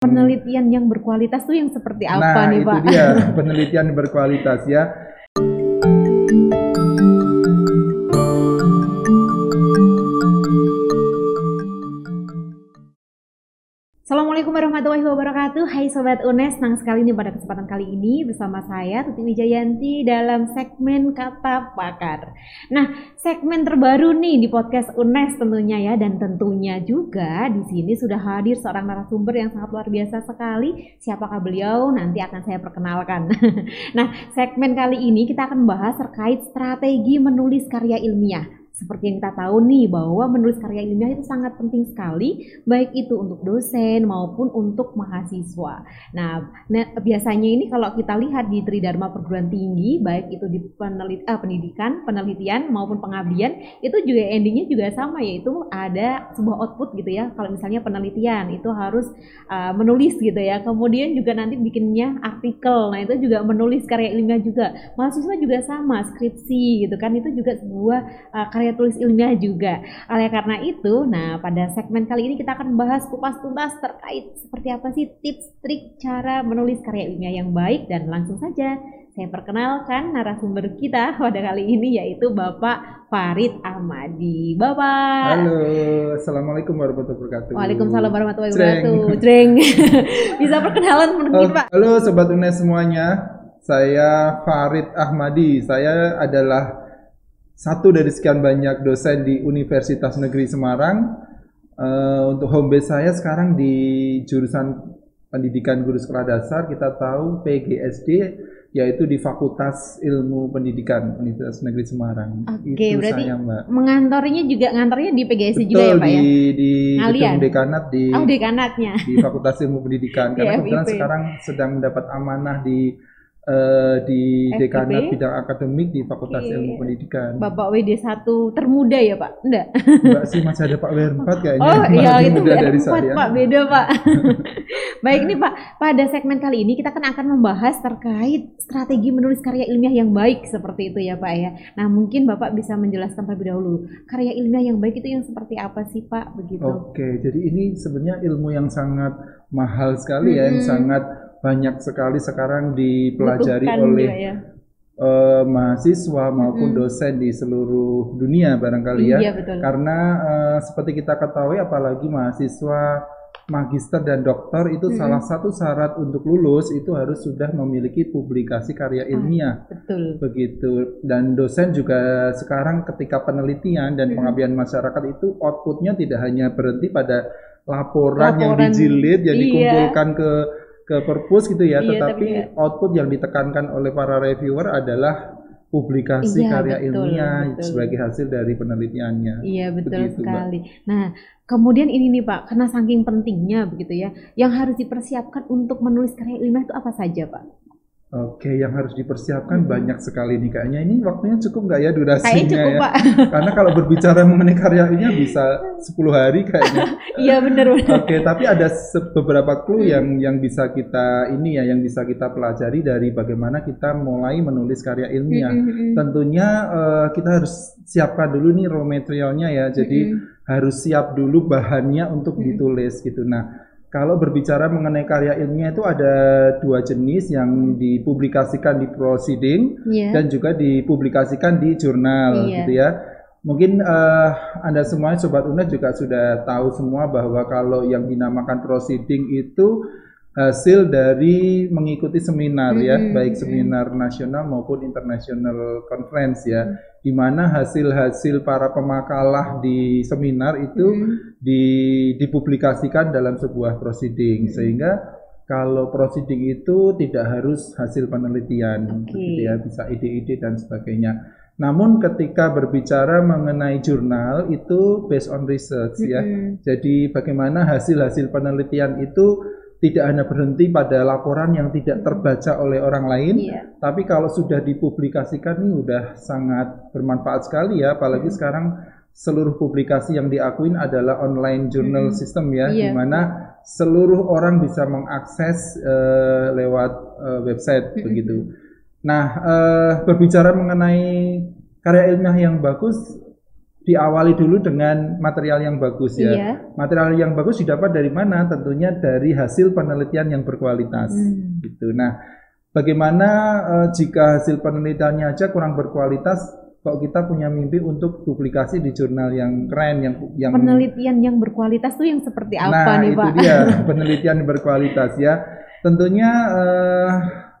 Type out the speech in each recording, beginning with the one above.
penelitian yang berkualitas tuh yang seperti apa nah, nih itu Pak? dia penelitian berkualitas ya. Assalamualaikum warahmatullahi wabarakatuh. Hai Sobat UNES, senang sekali nih pada kesempatan kali ini bersama saya Tuti Wijayanti dalam segmen Kata Pakar. Nah, segmen terbaru nih di podcast UNES tentunya ya Dan tentunya juga di sini sudah hadir seorang narasumber yang sangat luar biasa sekali. Siapakah beliau? Nanti akan saya perkenalkan. Nah, segmen kali ini kita akan membahas terkait strategi menulis karya ilmiah seperti yang kita tahu nih bahwa menulis karya ilmiah itu sangat penting sekali baik itu untuk dosen maupun untuk mahasiswa. Nah, nah biasanya ini kalau kita lihat di Tridharma perguruan tinggi baik itu di penelit, ah, pendidikan, penelitian maupun pengabdian itu juga endingnya juga sama yaitu ada sebuah output gitu ya. Kalau misalnya penelitian itu harus uh, menulis gitu ya. Kemudian juga nanti bikinnya artikel. Nah, itu juga menulis karya ilmiah juga. Mahasiswa juga sama, skripsi gitu kan itu juga sebuah uh, karya tulis ilmiah juga. Oleh karena itu, nah pada segmen kali ini kita akan membahas kupas tuntas terkait seperti apa sih tips trik cara menulis karya ilmiah yang baik dan langsung saja saya perkenalkan narasumber kita pada kali ini yaitu Bapak Farid Ahmadi. Bapak. Halo, Assalamualaikum warahmatullahi wabarakatuh. Waalaikumsalam warahmatullahi wabarakatuh. Jreng. Bisa perkenalan mungkin Pak. Halo Sobat UNES semuanya. Saya Farid Ahmadi. Saya adalah satu dari sekian banyak dosen di Universitas Negeri Semarang. Uh, untuk home base saya sekarang di jurusan pendidikan guru sekolah dasar kita tahu PGSD yaitu di Fakultas Ilmu Pendidikan Universitas Negeri Semarang. Oke, okay, berarti saya, Mbak. mengantornya juga ngantornya di PGSD Betul, juga ya, Pak di, ya? di gedung dekanat di Oh, dekanatnya. Di Fakultas Ilmu Pendidikan karena kebetulan sekarang sedang mendapat amanah di uh, di FPP? dekanat bidang akademik di Fakultas Oke. Ilmu Pendidikan. Bapak WD 1 termuda ya Pak? Enggak. Enggak sih masih ada Pak WR 4 kayaknya. Oh iya itu WR 4 saya. Pak, beda Pak. Baik nih Pak, pada segmen kali ini kita kan akan membahas terkait strategi menulis karya ilmiah yang baik seperti itu ya Pak ya. Nah mungkin Bapak bisa menjelaskan terlebih dahulu karya ilmiah yang baik itu yang seperti apa sih Pak begitu? Oke, jadi ini sebenarnya ilmu yang sangat mahal sekali hmm. ya, yang sangat banyak sekali sekarang dipelajari oleh ya. uh, mahasiswa maupun hmm. dosen di seluruh dunia barangkali ya. Iya, betul. Karena uh, seperti kita ketahui apalagi mahasiswa magister dan doktor itu hmm. salah satu syarat untuk lulus itu harus sudah memiliki publikasi karya ah, ilmiah. Ah, betul. Begitu. Dan dosen juga sekarang ketika penelitian dan hmm. pengabdian masyarakat itu outputnya tidak hanya berhenti pada laporan, laporan yang dijilid yang iya. dikumpulkan ke ke perpus gitu ya, iya, tetapi tapi output yang ditekankan oleh para reviewer adalah publikasi iya, karya betul, ilmiah betul. sebagai hasil dari penelitiannya. Iya betul begitu, sekali. Mbak. Nah kemudian ini nih Pak, karena saking pentingnya begitu ya, yang harus dipersiapkan untuk menulis karya ilmiah itu apa saja Pak? Oke, yang harus dipersiapkan hmm. banyak sekali nih kayaknya. Ini waktunya cukup nggak ya durasinya cukup, ya? Pak. Karena kalau berbicara mengenai karyanya bisa 10 hari kayaknya. Iya benar benar. Oke, tapi ada beberapa clue hmm. yang yang bisa kita ini ya, yang bisa kita pelajari dari bagaimana kita mulai menulis karya ilmiah. Hmm. hmm, hmm. Tentunya uh, kita harus siapkan dulu nih raw materialnya ya. Jadi hmm. harus siap dulu bahannya untuk hmm. ditulis gitu. Nah, kalau berbicara mengenai karya ilmiah itu ada dua jenis yang dipublikasikan di proceeding yeah. dan juga dipublikasikan di jurnal yeah. gitu ya. Mungkin uh, Anda semua sobat UNED juga sudah tahu semua bahwa kalau yang dinamakan proceeding itu hasil dari mengikuti seminar mm -hmm. ya, baik seminar nasional maupun international conference ya. Mm -hmm di mana hasil-hasil para pemakalah di seminar itu hmm. di, dipublikasikan dalam sebuah proceeding hmm. sehingga kalau proceeding itu tidak harus hasil penelitian okay. gitu ya bisa ide-ide dan sebagainya. Namun ketika berbicara mengenai jurnal itu based on research mm -hmm. ya. Jadi bagaimana hasil-hasil penelitian itu tidak hanya berhenti pada laporan yang tidak terbaca oleh orang lain, yeah. tapi kalau sudah dipublikasikan ini sudah sangat bermanfaat sekali ya, apalagi mm. sekarang seluruh publikasi yang diakuin adalah online journal mm. system ya, yeah. di mana seluruh orang bisa mengakses uh, lewat uh, website mm. begitu. Nah, uh, berbicara mengenai karya ilmiah yang bagus, diawali dulu dengan material yang bagus ya. Iya. Material yang bagus didapat dari mana? Tentunya dari hasil penelitian yang berkualitas. Hmm. Gitu. Nah, bagaimana uh, jika hasil penelitiannya aja kurang berkualitas? Kok kita punya mimpi untuk publikasi di jurnal yang keren, yang yang penelitian yang berkualitas tuh yang seperti apa nah, nih itu Pak? dia penelitian yang berkualitas ya. Tentunya uh,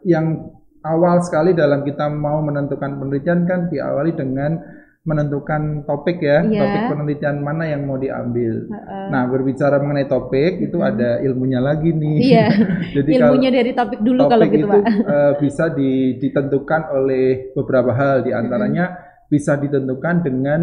yang awal sekali dalam kita mau menentukan penelitian kan diawali dengan menentukan topik ya, Iya. topik penelitian mana yang mau diambil. Heeh. Nah, berbicara mengenai topik itu Mhm. ada ilmunya lagi nih. Iya. Jadi kalau Ilmunya dari topik dulu kalau topik gitu itu Pak. eh, bisa di- ditentukan oleh beberapa hal, di antaranya bisa ditentukan dengan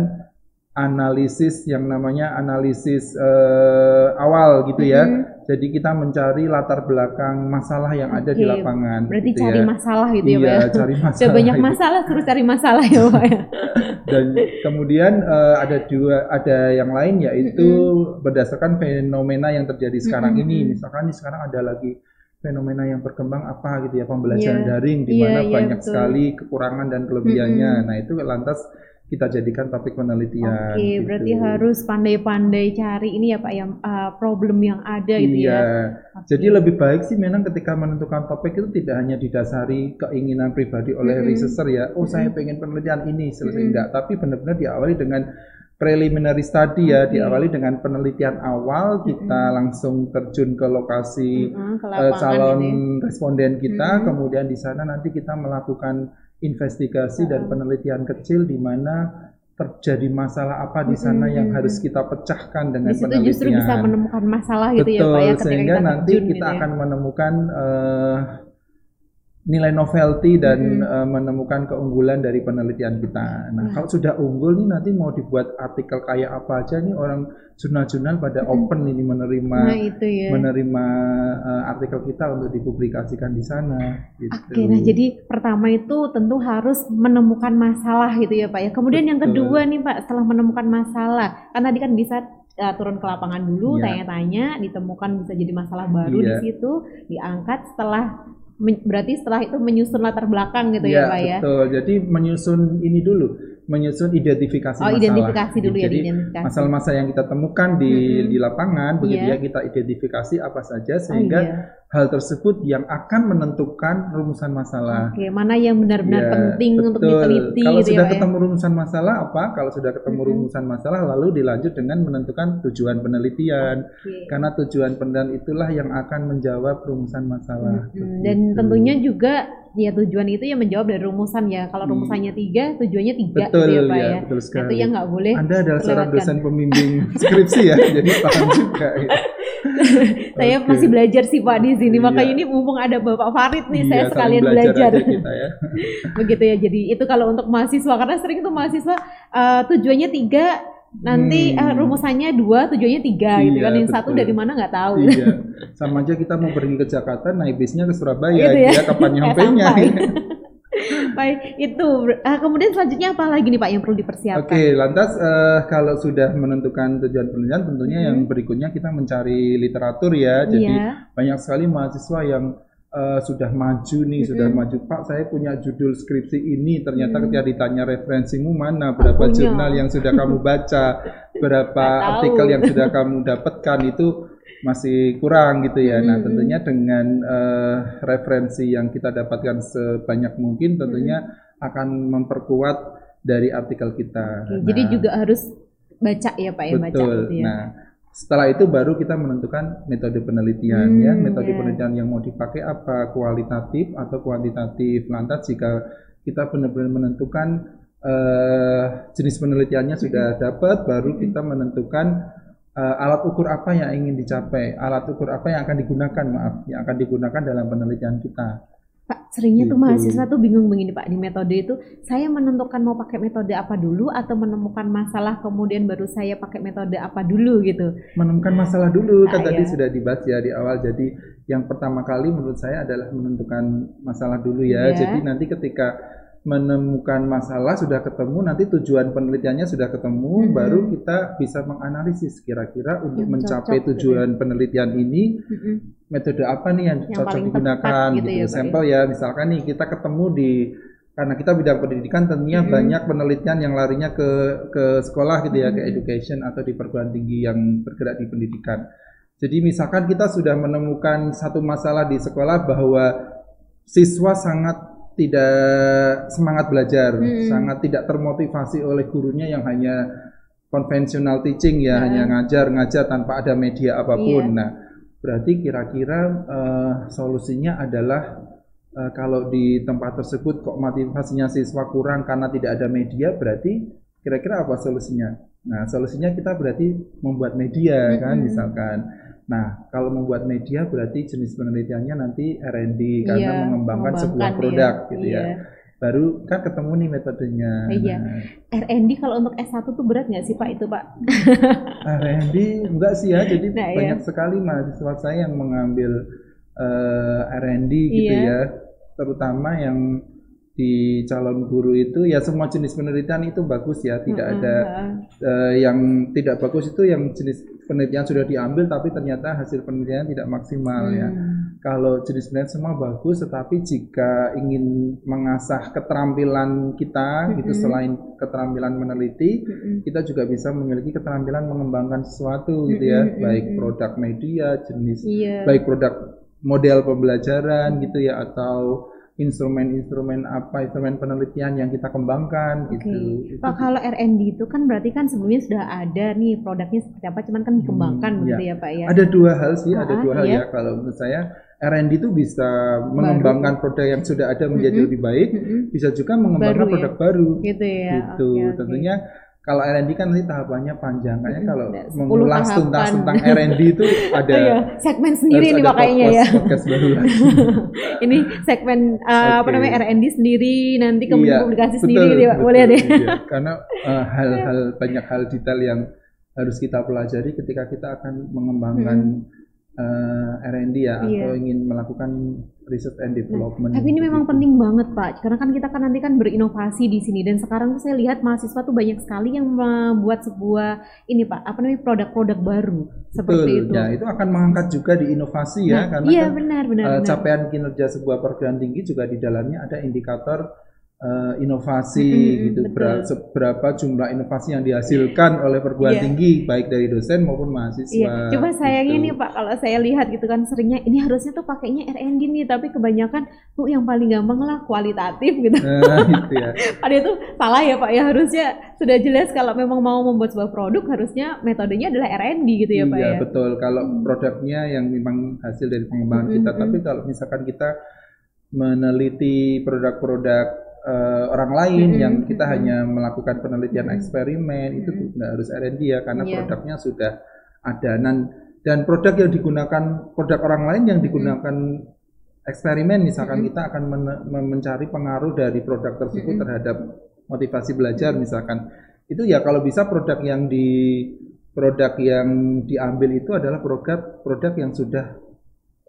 analisis yang namanya analisis eh, awal gitu ya. Jadi kita mencari latar belakang masalah yang ada di Oke, lapangan. Berarti gitu cari ya. masalah gitu ya Pak Iya, ya? cari masalah. Udah banyak itu. masalah terus cari masalah ya Pak ya. dan kemudian eh, ada dua ada yang lain yaitu berdasarkan fenomena yang terjadi sekarang Mm-mm. ini misalkan nih sekarang ada lagi fenomena yang berkembang apa gitu ya pembelajaran Iya. daring di Iya, mana iya, banyak betul. sekali kekurangan dan kelebihannya nah itu lantas kita jadikan topik penelitian Oke, gitu. berarti harus pandai-pandai cari ini ya Pak yang uh, problem yang ada gitu iya ya. Oke. jadi lebih baik sih memang ketika menentukan topik itu tidak hanya didasari keinginan pribadi oleh Mm-mm. researcher ya, oh saya Mm-mm. pengen penelitian ini selesai Mm-mm. enggak, tapi benar-benar diawali dengan preliminary study ya, Oke. diawali dengan penelitian awal kita langsung terjun ke lokasi Mm-mm, ke lapangan calon gitu ya. responden kita, Mm-mm. kemudian di sana nanti kita melakukan investigasi dan penelitian kecil di mana terjadi masalah apa di sana Mm-mm. yang harus kita pecahkan dengan Di situ penelitian. justru bisa menemukan masalah gitu ya Betul, Pak ya ketika sehingga kita nanti kita gitu ya. akan menemukan eh, nilai novelty dan Mm-mm. eh, menemukan keunggulan dari penelitian kita. Nah, Nah. kalau sudah unggul nih nanti mau dibuat artikel kayak apa aja nih orang jurnal-jurnal pada Mm-mm. open ini menerima Nah itu ya. menerima eh, artikel kita untuk dipublikasikan di sana. Gitu. Oke, nah jadi pertama itu tentu harus menemukan masalah gitu ya Pak ya. Kemudian yang Betul. kedua nih Pak, setelah menemukan masalah, kan tadi kan bisa uh, turun ke lapangan dulu, Iya. tanya-tanya, ditemukan bisa jadi masalah baru di Iya. situ, diangkat setelah berarti setelah itu menyusun latar belakang gitu ya Iya, Pak ya. betul. Jadi menyusun ini dulu, menyusun identifikasi Oh, masalah. identifikasi dulu ya, Jadi identifikasi. masalah-masalah yang kita temukan di Mm-mm. di lapangan begitu Iya. ya kita identifikasi apa saja Oh, sehingga iya. hal tersebut yang akan menentukan rumusan masalah. Oke, mana yang benar-benar Ya, penting untuk betul. diteliti Kalau gitu sudah ya Pak ya. ketemu rumusan masalah apa? Kalau sudah ketemu Mm-mm. rumusan masalah lalu dilanjut dengan menentukan tujuan penelitian. Oke. Karena tujuan penelitian itulah yang akan menjawab rumusan masalah. Mm-mm. Dan tentunya juga ya tujuan itu ya menjawab dari rumusan ya. Kalau Iya. rumusannya tiga, tujuannya tiga betul gitu ya Pak ya, ya. betul sekali. Itu yang nggak boleh. Anda adalah seorang dosen pembimbing skripsi ya, jadi paham juga. ya. Saya Oke. masih belajar sih Pak di sini. Iya. Makanya ini mumpung ada Bapak Farid nih, Iya, saya sekalian belajar. aja kita ya. Begitu ya. Jadi itu kalau untuk mahasiswa karena sering tuh mahasiswa eh, tujuannya tiga, nanti Hmm. eh, rumusannya dua, tujuannya tiga gitu Iya, kan. Yang satu dari mana nggak tahu. gitu. Iya, sama aja kita mau pergi ke Jakarta, naik bisnya ke Surabaya, Gitu ya. dia kapan nyampainya? sampai. Baik, itu. Eh, kemudian selanjutnya apa lagi nih Pak yang perlu dipersiapkan? Oke, lantas eh, kalau sudah menentukan tujuan penelitian, tentunya Mhm. yang berikutnya kita mencari literatur ya. Jadi Iya. banyak sekali mahasiswa yang eh, sudah maju nih, Mhm. sudah maju. Pak, saya punya judul skripsi ini. Ternyata Mhm. ketika ditanya referensimu mana, berapa punya. jurnal yang sudah kamu baca, berapa artikel yang sudah kamu dapatkan itu masih kurang gitu ya. Nah, Mhm. tentunya dengan eh, referensi yang kita dapatkan sebanyak mungkin, tentunya akan memperkuat dari artikel kita. Jadi Nah, juga harus baca ya Pak ya, baca betul. gitu ya. Nah, setelah itu baru kita menentukan metode penelitian Hmm, ya, metode ya. penelitian yang mau dipakai apa, kualitatif atau kuantitatif. Lantas jika kita benar-benar menentukan eh, jenis penelitiannya sudah dapat, baru Hmm. kita menentukan eh, alat ukur apa yang ingin dicapai, alat ukur apa yang akan digunakan, maaf, yang akan digunakan dalam penelitian kita. Pak, seringnya tuh Gitu. mahasiswa tuh bingung begini Pak di metode itu saya menentukan mau pakai metode apa dulu atau menemukan masalah kemudian baru saya pakai metode apa dulu gitu. menemukan masalah dulu Ah, kan tadi iya. sudah dibahas ya di awal jadi yang pertama kali menurut saya adalah menentukan masalah dulu ya Iya. jadi nanti ketika menemukan masalah sudah ketemu nanti tujuan penelitiannya sudah ketemu Mhm. baru kita bisa menganalisis kira-kira untuk Yang mencapai cocok gitu tujuan penelitian ini Mm-mm. metode apa nih yang, Yang cocok digunakan gitu gitu, ya, Pak, ya. sampel ya misalkan nih kita ketemu di karena kita bidang pendidikan tentunya hmm. banyak penelitian yang larinya ke ke sekolah gitu ya, hmm. ke education atau di perguruan tinggi yang bergerak di pendidikan. Jadi misalkan kita sudah menemukan satu masalah di sekolah bahwa siswa sangat tidak semangat belajar, hmm. sangat tidak termotivasi oleh gurunya yang hanya konvensional teaching ya, yeah. hanya ngajar-ngajar tanpa ada media apa pun. Yeah. Nah, berarti kira-kira uh, solusinya adalah uh, kalau di tempat tersebut kok motivasinya siswa kurang karena tidak ada media, berarti kira-kira apa solusinya? Nah, solusinya kita berarti membuat media mm -hmm. kan, misalkan. Nah, kalau membuat media berarti jenis penelitiannya nanti R&D karena iya, mengembangkan sebuah produk ya. gitu ya. iya. ya. Baru kan ketemu nih metodenya. Iya. Nah. R&D kalau untuk S1 tuh berat nggak sih Pak itu Pak? R&D enggak sih ya. Jadi nah, iya. banyak iya. sekali mahasiswa saya yang mengambil uh, R&D gitu iya. ya. Terutama yang di calon guru itu ya semua jenis penelitian itu bagus ya tidak mm -hmm. ada uh, yang tidak bagus itu yang jenis penelitian sudah diambil tapi ternyata hasil penelitian tidak maksimal ya. mm. ya kalau jenis penelitian semua bagus tetapi jika ingin mengasah keterampilan kita mm -hmm. gitu selain keterampilan meneliti mm -hmm. kita juga bisa memiliki keterampilan mengembangkan sesuatu gitu ya mm -hmm. baik produk media jenis yeah. baik produk model pembelajaran gitu ya atau instrumen-instrumen apa instrumen penelitian yang kita kembangkan okay. gitu. Pak kalau R&D itu kan berarti kan sebelumnya sudah ada nih produknya seperti apa cuman kan dikembangkan hmm, begitu ya. ya Pak ya. Ada dua hal sih, ada dua hal iya. ya kalau menurut saya R&D itu bisa mengembangkan produk yang sudah ada menjadi mm -hmm. lebih baik, mm -hmm. bisa juga mengembangkan baru, ya? produk ya? baru. Gitu ya. Gitu. Okay, Tentunya kalau R&D kan nanti tahapannya panjang kayaknya kalau mengulas tuntas tentang R&D itu ada iya, segmen sendiri nih makanya ya. podcast baru ini segmen uh, okay. apa namanya R&D sendiri nanti kemudian iya, publikasi betul, sendiri betul, boleh deh. iya. karena uh, hal-hal uh, banyak hal detail yang harus kita pelajari ketika kita akan mengembangkan hmm uh, eh, R&D ya iya. atau ingin melakukan research and development. Nah, tapi ini memang gitu. penting banget Pak, karena kan kita kan nanti kan berinovasi di sini dan sekarang tuh saya lihat mahasiswa tuh banyak sekali yang membuat sebuah ini Pak, apa namanya produk-produk baru seperti Betul, itu. Ya, itu akan mengangkat juga di inovasi ya, nah, karena iya, kan, benar, benar, uh, benar. capaian kinerja sebuah perguruan tinggi juga di dalamnya ada indikator uh, inovasi mm-hmm, gitu betul. seberapa jumlah inovasi yang dihasilkan oleh perguruan yeah. tinggi baik dari dosen maupun mahasiswa. Iya. Coba sayangnya gitu. nih Pak kalau saya lihat gitu kan seringnya ini harusnya tuh pakainya R&D nih tapi kebanyakan tuh yang paling gampang lah kualitatif gitu. Nah, gitu ya. Padahal itu salah ya Pak ya harusnya sudah jelas kalau memang mau membuat sebuah produk harusnya metodenya adalah R&D gitu ya Pak iya, ya. betul. Kalau hmm. produknya yang memang hasil dari pengembangan hmm, kita hmm. tapi kalau misalkan kita meneliti produk-produk uh, orang lain mm-hmm. yang kita mm-hmm. hanya melakukan penelitian mm-hmm. eksperimen itu nggak harus R&D ya karena yeah. produknya sudah ada dan dan produk yang digunakan produk orang lain yang digunakan mm-hmm. eksperimen misalkan mm-hmm. kita akan men- mencari pengaruh dari produk tersebut mm-hmm. terhadap motivasi belajar misalkan itu ya kalau bisa produk yang di produk yang diambil itu adalah produk produk yang sudah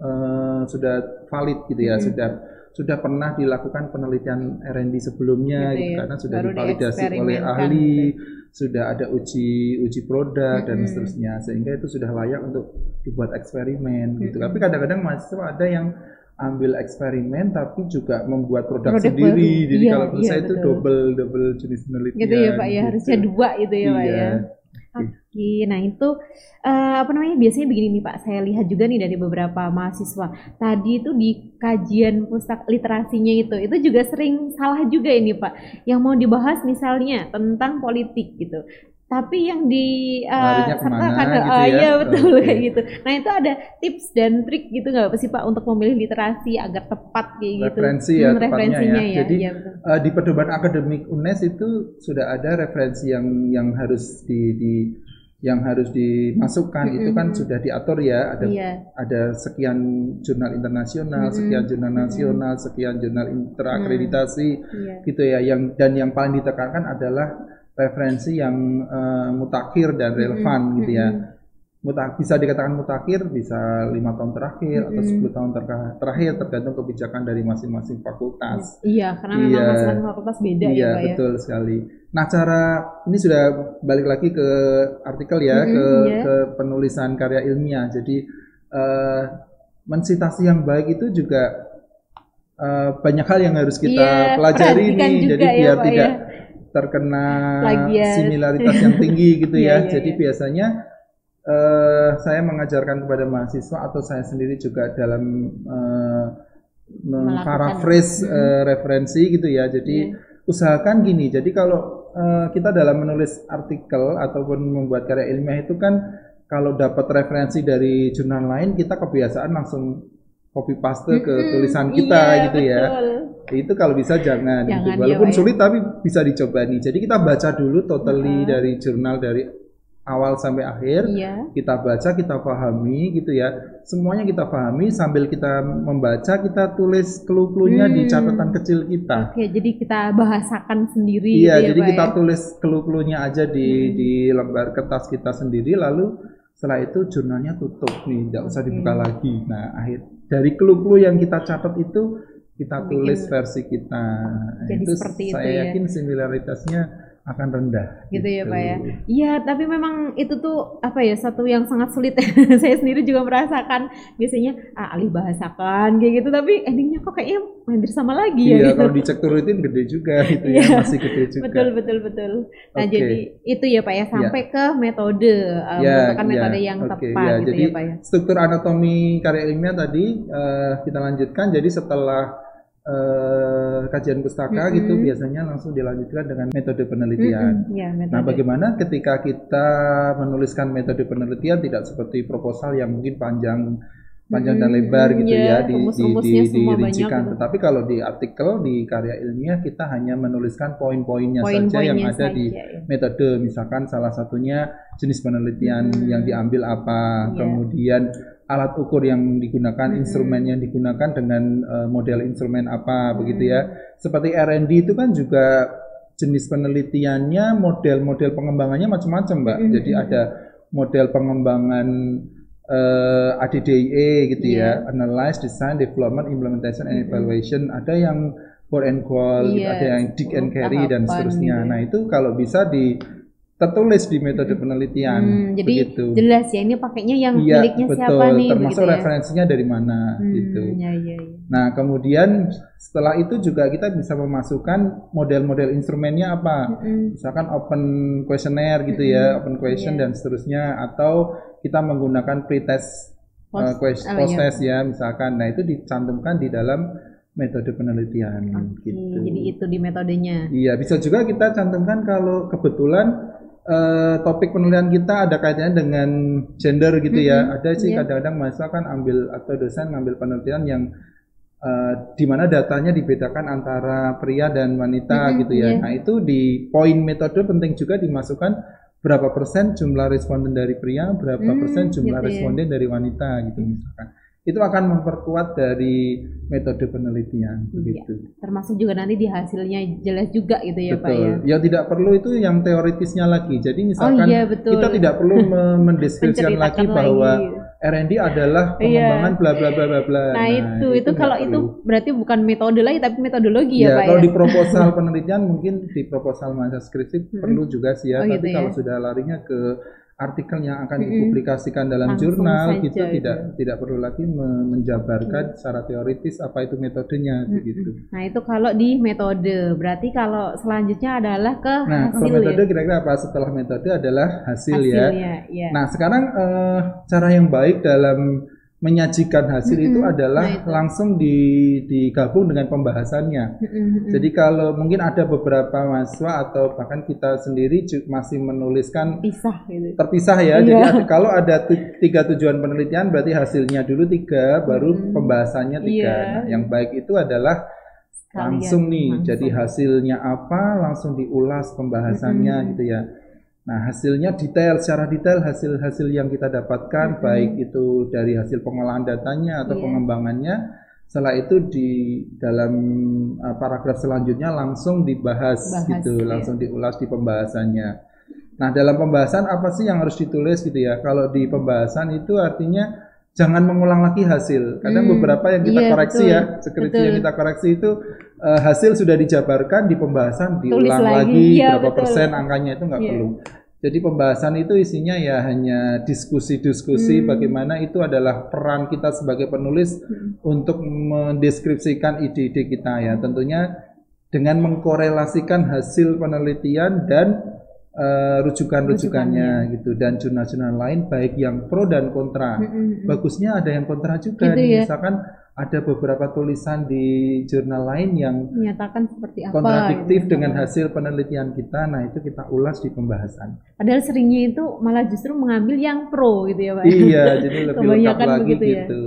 uh, sudah valid gitu ya mm-hmm. sudah sudah pernah dilakukan penelitian R&D sebelumnya gitu, gitu ya. karena sudah Baru divalidasi oleh ahli, gitu. sudah ada uji uji produk -hmm. dan seterusnya sehingga itu sudah layak untuk dibuat eksperimen -hmm. gitu. Tapi kadang-kadang mahasiswa ada yang ambil eksperimen tapi juga membuat produk, produk sendiri. Baru. Jadi iya, kalau menurut iya, saya betul. itu double double jenis penelitian. Gitu ya Pak ya, gitu. harusnya dua itu ya Pak ya. iya. ya. Oke, nah itu uh, apa namanya biasanya begini nih Pak, saya lihat juga nih dari beberapa mahasiswa. Tadi itu di kajian pusat literasinya itu, itu juga sering salah juga ini Pak. Yang mau dibahas misalnya tentang politik gitu tapi yang di uh, sertakan gitu uh, ya? iya betul okay. kayak gitu. Nah itu ada tips dan trik gitu nggak sih Pak untuk memilih literasi agar tepat kayak gitu. Referensi ya, hmm, referensinya ya. ya. Jadi ya, uh, di pedoman akademik UNES itu sudah ada referensi yang yang harus di, di yang harus dimasukkan mm -hmm. itu kan sudah diatur ya ada yeah. ada sekian jurnal internasional, mm -hmm. sekian jurnal nasional, mm -hmm. sekian jurnal interakreditasi mm -hmm. yeah. gitu ya yang dan yang paling ditekankan adalah referensi yang uh, mutakhir dan relevan mm -hmm. gitu ya. Mutak, bisa dikatakan mutakhir bisa lima tahun terakhir mm -hmm. atau 10 tahun ter terakhir tergantung kebijakan dari masing-masing fakultas. Iya, karena memang iya, masing-masing fakultas beda iya, ya, Pak ya. betul sekali. Nah, cara ini sudah balik lagi ke artikel ya, mm -hmm, ke yeah. ke penulisan karya ilmiah. Jadi uh, mensitasi yang baik itu juga uh, banyak hal yang harus kita yeah, pelajari nih jadi ya, biar Pak, tidak ya. terkena Lagian. similaritas yang tinggi gitu ya. yeah, yeah, jadi yeah. biasanya uh, saya mengajarkan kepada mahasiswa atau saya sendiri juga dalam uh, memparaphrase uh, referensi gitu ya. Jadi yeah. usahakan gini. Jadi kalau uh, kita dalam menulis artikel ataupun membuat karya ilmiah itu kan kalau dapat referensi dari jurnal lain kita kebiasaan langsung copy paste ke tulisan kita iya, gitu ya. Itu kalau bisa jangan, jangan gitu. Walaupun ya, sulit ya. tapi bisa dicoba nih. Jadi kita baca dulu totally uh dari jurnal dari awal sampai akhir. Iya. Kita baca, kita pahami gitu ya. Semuanya kita pahami sambil kita membaca, kita tulis clue-cluenya hmm. di catatan kecil kita. Oke, jadi kita bahasakan sendiri Iya, gitu ya, jadi kita ya? tulis clue-cluenya aja di hmm. di lembar kertas kita sendiri lalu setelah itu jurnalnya tutup nih, tidak usah dibuka hmm. lagi. Nah, akhir dari clue-clue yang kita catat itu kita tulis Bikin, versi kita. Jadi itu seperti saya itu ya. yakin similaritasnya akan rendah. Gitu, gitu ya Pak ya. Iya, tapi memang itu tuh apa ya satu yang sangat sulit. saya sendiri juga merasakan biasanya ah, alih bahasakan kayak gitu, tapi endingnya kok kayaknya hampir sama lagi ya. Iya, gitu. kalau dicek turutin gede juga gitu ya, iya. masih gede juga. Betul betul betul. Nah okay. jadi itu ya Pak ya sampai ya. ke metode, uh, ya, ya, metode yang okay. tepat ya, gitu jadi, ya Pak ya. Struktur anatomi karya ilmiah tadi uh, kita lanjutkan. Jadi setelah uh, kajian pustaka mm -hmm. gitu biasanya langsung dilanjutkan dengan metode penelitian. Mm -hmm. yeah, metode. Nah, bagaimana ketika kita menuliskan metode penelitian tidak seperti proposal yang mungkin panjang panjang hmm, dan lebar gitu yeah, ya di, di, di, dirincikan. Gitu. Tetapi kalau di artikel di karya ilmiah kita hanya menuliskan poin-poinnya Poin saja yang ada saja, di ya. metode. Misalkan salah satunya jenis penelitian hmm. yang diambil apa, yeah. kemudian alat ukur yang digunakan, hmm. instrumen yang digunakan dengan uh, model instrumen apa hmm. begitu ya. Seperti R&D itu kan juga jenis penelitiannya, model-model pengembangannya macam-macam, Mbak. Hmm. Jadi ada model pengembangan uh, eh, ADDIE gitu yeah. ya, analyze, design, development, implementation and evaluation. Ada yang pour and call, yes. gitu. ada yang dig and carry dan seterusnya. Gitu. Nah, itu kalau bisa di tertulis di metode penelitian. Hmm, jadi begitu. jelas ya ini pakainya yang ya, miliknya betul, siapa nih termasuk ya? referensinya dari mana hmm, gitu. Ya, ya, ya. Nah, kemudian setelah itu juga kita bisa memasukkan model-model instrumennya apa. Hmm. Misalkan open questionnaire gitu ya, hmm, ya, open question yeah. dan seterusnya atau kita menggunakan pretest uh, post, uh, post test ya. ya misalkan. Nah, itu dicantumkan di dalam metode penelitian okay, gitu. Jadi itu di metodenya. Iya, bisa juga kita cantumkan kalau kebetulan uh, topik penelitian kita ada kaitannya dengan gender gitu ya. Mm-hmm. Ada sih yeah. kadang-kadang mahasiswa kan ambil atau dosen ngambil penelitian yang uh, di mana datanya dibedakan antara pria dan wanita mm-hmm. gitu ya. Yeah. Nah, itu di poin metode penting juga dimasukkan berapa persen jumlah responden dari pria, berapa mm, persen jumlah gitu ya. responden dari wanita gitu misalkan itu akan memperkuat dari metode penelitian iya. begitu. Termasuk juga nanti di hasilnya jelas juga gitu ya betul. Pak ya. Ya tidak perlu itu yang teoritisnya lagi. Jadi misalkan oh, iya, betul. kita tidak perlu mendeskripsikan lagi bahwa R&D adalah iya. pengembangan bla bla bla bla bla. Nah, nah itu itu, itu kalau perlu. itu berarti bukan metode lagi tapi metodologi ya, ya Pak kalau ya. di proposal penelitian mungkin di proposal masa skripsi hmm. perlu juga sih ya. Oh, tapi gitu kalau ya? sudah larinya ke artikel yang akan dipublikasikan dalam Langsung jurnal itu tidak tidak perlu lagi menjabarkan secara teoritis apa itu metodenya hmm. begitu. Nah itu kalau di metode berarti kalau selanjutnya adalah ke nah, hasil. Nah kalau metode ya? kira-kira apa setelah metode adalah hasil, ya. hasil ya. ya. Nah sekarang uh, cara yang baik dalam menyajikan hasil mm -hmm. itu adalah nah, itu. langsung di, digabung dengan pembahasannya. Mm -hmm. Jadi kalau mungkin ada beberapa mahasiswa atau bahkan kita sendiri masih menuliskan Pisah, gitu. terpisah ya. Yeah. Jadi ada, kalau ada tiga tujuan penelitian berarti hasilnya dulu tiga, baru mm -hmm. pembahasannya tiga. Yeah. Nah, yang baik itu adalah langsung nih. Langsung. Jadi hasilnya apa langsung diulas pembahasannya mm -hmm. gitu ya. Nah, hasilnya detail, secara detail hasil-hasil yang kita dapatkan, -hmm. baik itu dari hasil pengolahan datanya atau yeah. pengembangannya, setelah itu di dalam uh, paragraf selanjutnya langsung dibahas Bahas, gitu, yeah. langsung diulas di pembahasannya. Nah, dalam pembahasan apa sih yang harus ditulis gitu ya? Kalau di pembahasan itu artinya jangan mengulang lagi hasil. Kadang hmm, beberapa yang kita iya, koreksi betul, ya, skripsi yang kita koreksi itu uh, hasil sudah dijabarkan di pembahasan diulang lagi, lagi ya, berapa betul. persen angkanya itu nggak yeah. perlu Jadi pembahasan itu isinya ya hanya diskusi-diskusi hmm. bagaimana itu adalah peran kita sebagai penulis hmm. untuk mendeskripsikan ide-ide kita ya. Tentunya dengan mengkorelasikan hasil penelitian dan uh, rujukan-rujukannya gitu dan jurnal-jurnal lain baik yang pro dan kontra. Hmm. Bagusnya ada yang kontra juga. Gitu ya? Misalkan ada beberapa tulisan di jurnal lain yang menyatakan seperti apa kontradiktif gitu. dengan hasil penelitian kita. Nah, itu kita ulas di pembahasan. Padahal seringnya itu malah justru mengambil yang pro gitu ya, Pak. Iya, jadi lebih lengkap lagi begitu ya. gitu.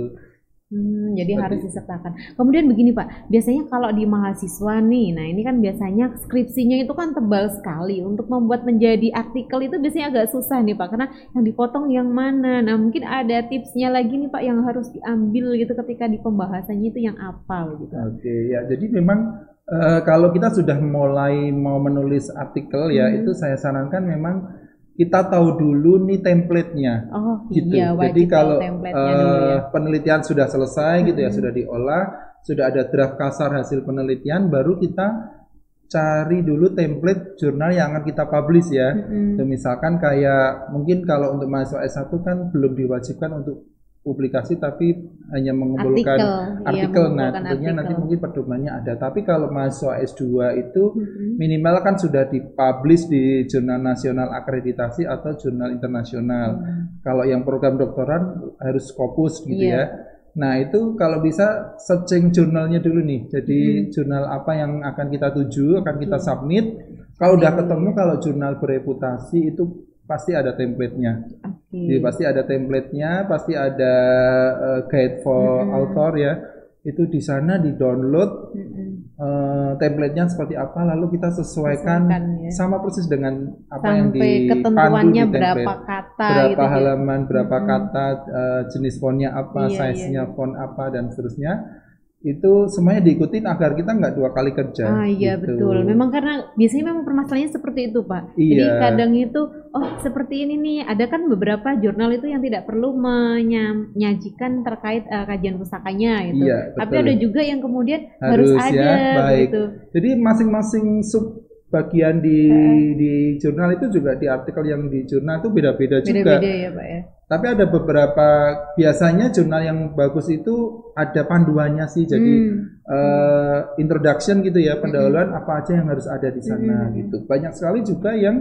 Hmm, jadi Seperti harus disertakan. Kemudian begini Pak, biasanya kalau di mahasiswa nih, nah ini kan biasanya skripsinya itu kan tebal sekali. Untuk membuat menjadi artikel itu biasanya agak susah nih Pak, karena yang dipotong yang mana. Nah mungkin ada tipsnya lagi nih Pak yang harus diambil gitu ketika di pembahasannya itu yang apa gitu. Oke, ya jadi memang uh, kalau kita sudah mulai mau menulis artikel ya, hmm. itu saya sarankan memang kita tahu dulu nih template-nya. Oh, gitu. Iya, Jadi kalau uh, ya. penelitian sudah selesai hmm. gitu ya, sudah diolah, sudah ada draft kasar hasil penelitian, baru kita cari dulu template jurnal yang akan kita publish ya. Hmm. misalkan kayak mungkin kalau untuk mahasiswa S1 kan belum diwajibkan untuk publikasi tapi hanya mengumpulkan artikel, artikel. Iya, nah tentunya artikel. nanti mungkin pedomannya ada tapi kalau mahasiswa S2 itu mm-hmm. minimal kan sudah dipublish di jurnal nasional akreditasi atau jurnal internasional mm-hmm. kalau yang program doktoran harus Scopus gitu yeah. ya nah itu kalau bisa searching jurnalnya dulu nih jadi mm-hmm. jurnal apa yang akan kita tuju akan kita submit kalau udah ketemu kalau jurnal bereputasi itu pasti ada template-nya. Okay. Jadi pasti ada template-nya, pasti ada uh, guide for -hmm. author ya. Itu di sana di-download -hmm. uh, template-nya seperti apa lalu kita sesuaikan, sesuaikan ya. sama persis dengan apa Sampai yang dipandu di template. berapa kata berapa gitu, ya. halaman, berapa -hmm. kata, uh, jenis fontnya apa, iya, size-nya iya. font apa dan seterusnya itu semuanya diikutin agar kita nggak dua kali kerja. Ah iya gitu. betul. Memang karena biasanya memang permasalahannya seperti itu pak. Iya. Jadi kadang itu oh seperti ini nih. Ada kan beberapa jurnal itu yang tidak perlu menyajikan terkait uh, kajian pusakanya gitu. Iya, betul. Tapi ada juga yang kemudian harus, harus ada ya, baik. gitu. Jadi masing-masing sub bagian di uh. di jurnal itu juga di artikel yang di jurnal itu beda-beda juga. Beda-beda ya pak ya. Tapi ada beberapa biasanya jurnal yang bagus itu ada panduannya sih. Jadi hmm. uh, introduction gitu ya, pendahuluan hmm. apa aja yang harus ada di sana hmm. gitu. Banyak sekali juga yang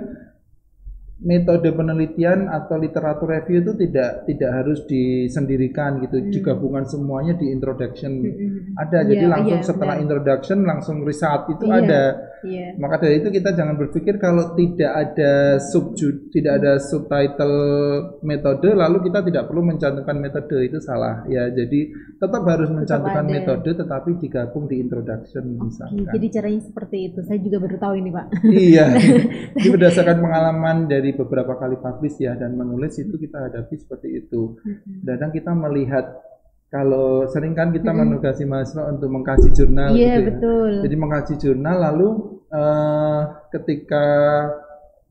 metode penelitian atau literatur review itu tidak tidak harus disendirikan gitu hmm. digabungan semuanya di introduction hmm. ada jadi yeah, langsung yeah, setelah yeah. introduction langsung riset itu yeah. ada yeah. maka dari itu kita jangan berpikir kalau tidak ada sub tidak ada subtitle metode lalu kita tidak perlu mencantumkan metode itu salah ya jadi tetap harus mencantumkan tetap metode tetapi digabung di introduction okay, misalkan jadi caranya seperti itu saya juga baru tahu ini pak iya ini berdasarkan pengalaman dari beberapa kali publish ya dan menulis itu kita hadapi seperti itu. Kadang kita melihat kalau sering kan kita menugasi mahasiswa untuk mengkaji jurnal yeah, gitu ya. betul. Jadi mengkaji jurnal lalu uh, ketika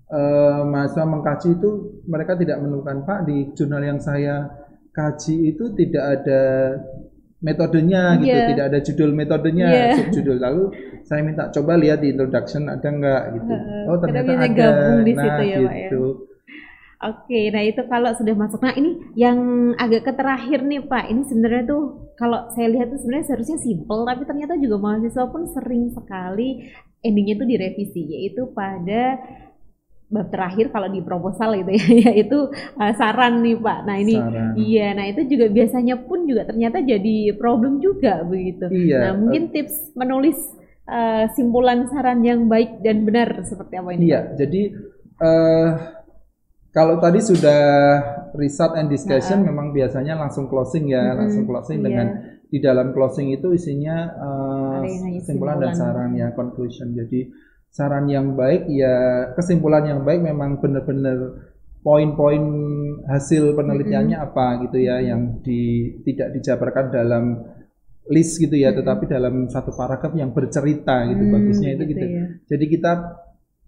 uh, mahasiswa mengkaji itu mereka tidak menemukan Pak di jurnal yang saya kaji itu tidak ada metodenya gitu, yeah. tidak ada judul metodenya, yeah. subjudul. Lalu saya minta coba lihat di introduction ada nggak gitu. Oh ternyata ada. Gabung di nah, situ ya, gitu. Pak, ya. Gitu. Oke, nah itu kalau sudah masuk. Nah ini yang agak ke terakhir nih Pak. Ini sebenarnya tuh kalau saya lihat tuh sebenarnya seharusnya simple, tapi ternyata juga mahasiswa pun sering sekali endingnya tuh direvisi, yaitu pada bab terakhir kalau di proposal gitu ya yaitu uh, saran nih Pak. Nah ini saran. iya, nah itu juga biasanya pun juga ternyata jadi problem juga begitu. Iya. Nah mungkin tips menulis uh, simpulan saran yang baik dan benar seperti apa ini? Iya, Pak? jadi uh, kalau tadi sudah riset and discussion nah, memang biasanya langsung closing ya, hmm, langsung closing iya. dengan di dalam closing itu isinya uh, simpulan dan saran ya conclusion. Jadi saran yang baik ya kesimpulan yang baik memang benar-benar poin-poin hasil penelitiannya mm -hmm. apa gitu ya yang di tidak dijabarkan dalam list gitu ya mm -hmm. tetapi dalam satu paragraf yang bercerita gitu mm, bagusnya itu gitu, gitu. Ya. jadi kita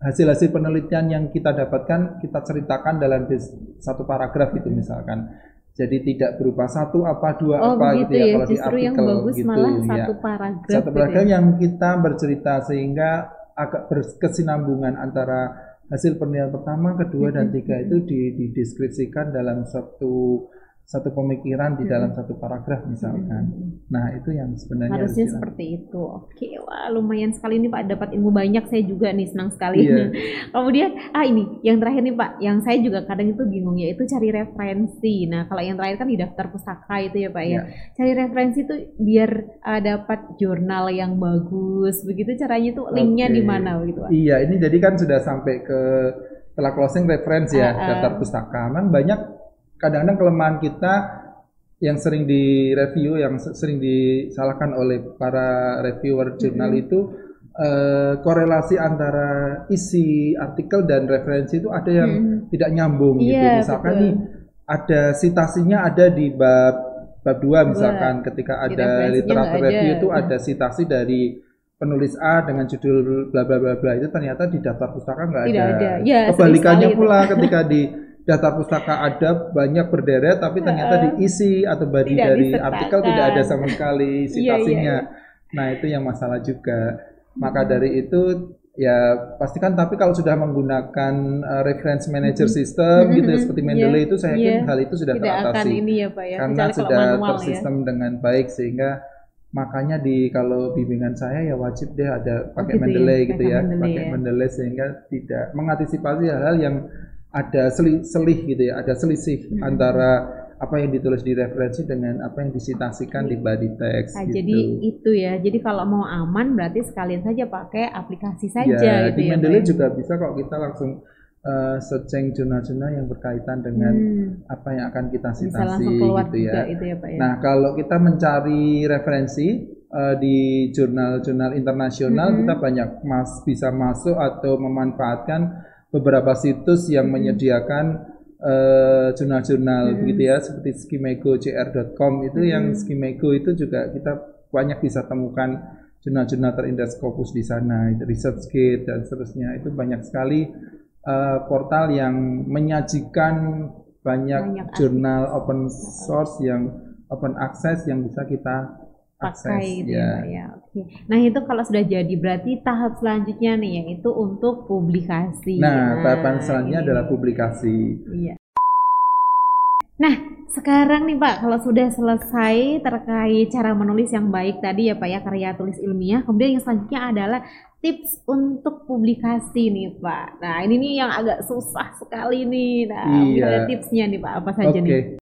hasil-hasil penelitian yang kita dapatkan kita ceritakan dalam satu paragraf gitu misalkan jadi tidak berupa satu apa dua oh, apa gitu ya, ya kalau di artikel yang bagus gitu malah ya satu paragraf satu gitu paragraf gitu ya. yang kita bercerita sehingga agak berkesinambungan antara hasil penelitian pertama, kedua dan tiga itu dideskripsikan dalam satu satu pemikiran di dalam satu paragraf misalkan. Nah itu yang sebenarnya harusnya harus seperti itu. Oke, wah lumayan sekali nih Pak dapat ilmu banyak. Saya juga nih senang sekali. Iya. Kemudian ah ini yang terakhir nih Pak, yang saya juga kadang itu bingung ya itu cari referensi. Nah kalau yang terakhir kan di daftar pustaka itu ya Pak ya. Iya. Cari referensi itu biar ah, dapat jurnal yang bagus. Begitu caranya tuh linknya Oke. di mana begitu Pak? Iya, ini jadi kan sudah sampai ke setelah closing reference ya, Ah, ah. daftar pustaka. Memang banyak kadang-kadang kelemahan kita yang sering direview, yang se- sering disalahkan oleh para reviewer jurnal itu eh, korelasi antara isi artikel dan referensi itu ada yang Mm. tidak nyambung gitu. Iya, Misalkan betul. nih ada citasinya ada di bab bab 2 misalkan ketika Di ada literatur review ada. itu ada citasi dari penulis A dengan judul bla bla bla bla itu ternyata di daftar pustaka nggak ada. ada. Ya, Kebalikannya pula ketika di daftar pustaka ada banyak berderet tapi ternyata diisi atau body Tidak dari disertakan. artikel tidak ada sama sekali Iya, iya, citasinya. Nah, itu yang masalah juga. Maka dari itu ya pastikan tapi kalau sudah menggunakan uh, reference manager system gitu ya, seperti Mendeley Iya, itu saya iya. yakin hal itu sudah Tidak akan teratasi ini ya Pak ya. karena Kecuali sudah manual ya. tersistem dengan baik sehingga makanya di kalau bimbingan saya ya wajib deh ada pakai gitu ya, Mendeley gitu pakai ya, Mendeley pakai ya. Mendeley sehingga tidak mengantisipasi hal-hal yang ada seli- selih gitu ya, ada selisih Hmm. antara apa yang ditulis di referensi dengan apa yang disitasikan di body text Nah, gitu. jadi itu ya. Jadi kalau mau aman berarti sekalian saja pakai aplikasi saja ya, gitu di ya. Mendeley Pak. juga bisa kok kita langsung uh, searching jurnal-jurnal yang berkaitan dengan Hmm, apa yang akan kita keluar gitu ya. itu ya Pak ya. Nah, kalau kita mencari referensi eh, di jurnal-jurnal internasional, Mhm. kita banyak mas bisa masuk atau memanfaatkan beberapa situs yang Mhm. menyediakan eh, jurnal-jurnal Mhm. begitu ya, seperti skimego.cr.com itu yang Mhm. Skimego itu juga kita banyak bisa temukan jurnal-jurnal terindeks Scopus di sana, itu ResearchGate dan seterusnya. Itu banyak sekali eh, portal yang menyajikan banyak, Banyak jurnal open source yang open access yang bisa kita pakai itu ya, ya. Oke. Nah, itu kalau sudah jadi berarti tahap selanjutnya nih yaitu untuk publikasi. Nah, tahapan selanjutnya ini adalah nih. publikasi. Iya. Nah, sekarang nih Pak, kalau sudah selesai terkait cara menulis yang baik tadi ya Pak ya, karya tulis ilmiah, kemudian yang selanjutnya adalah tips untuk publikasi nih Pak. Nah, ini nih yang agak susah sekali nih. Nah, Iya. tipsnya nih Pak, apa saja Oke. nih?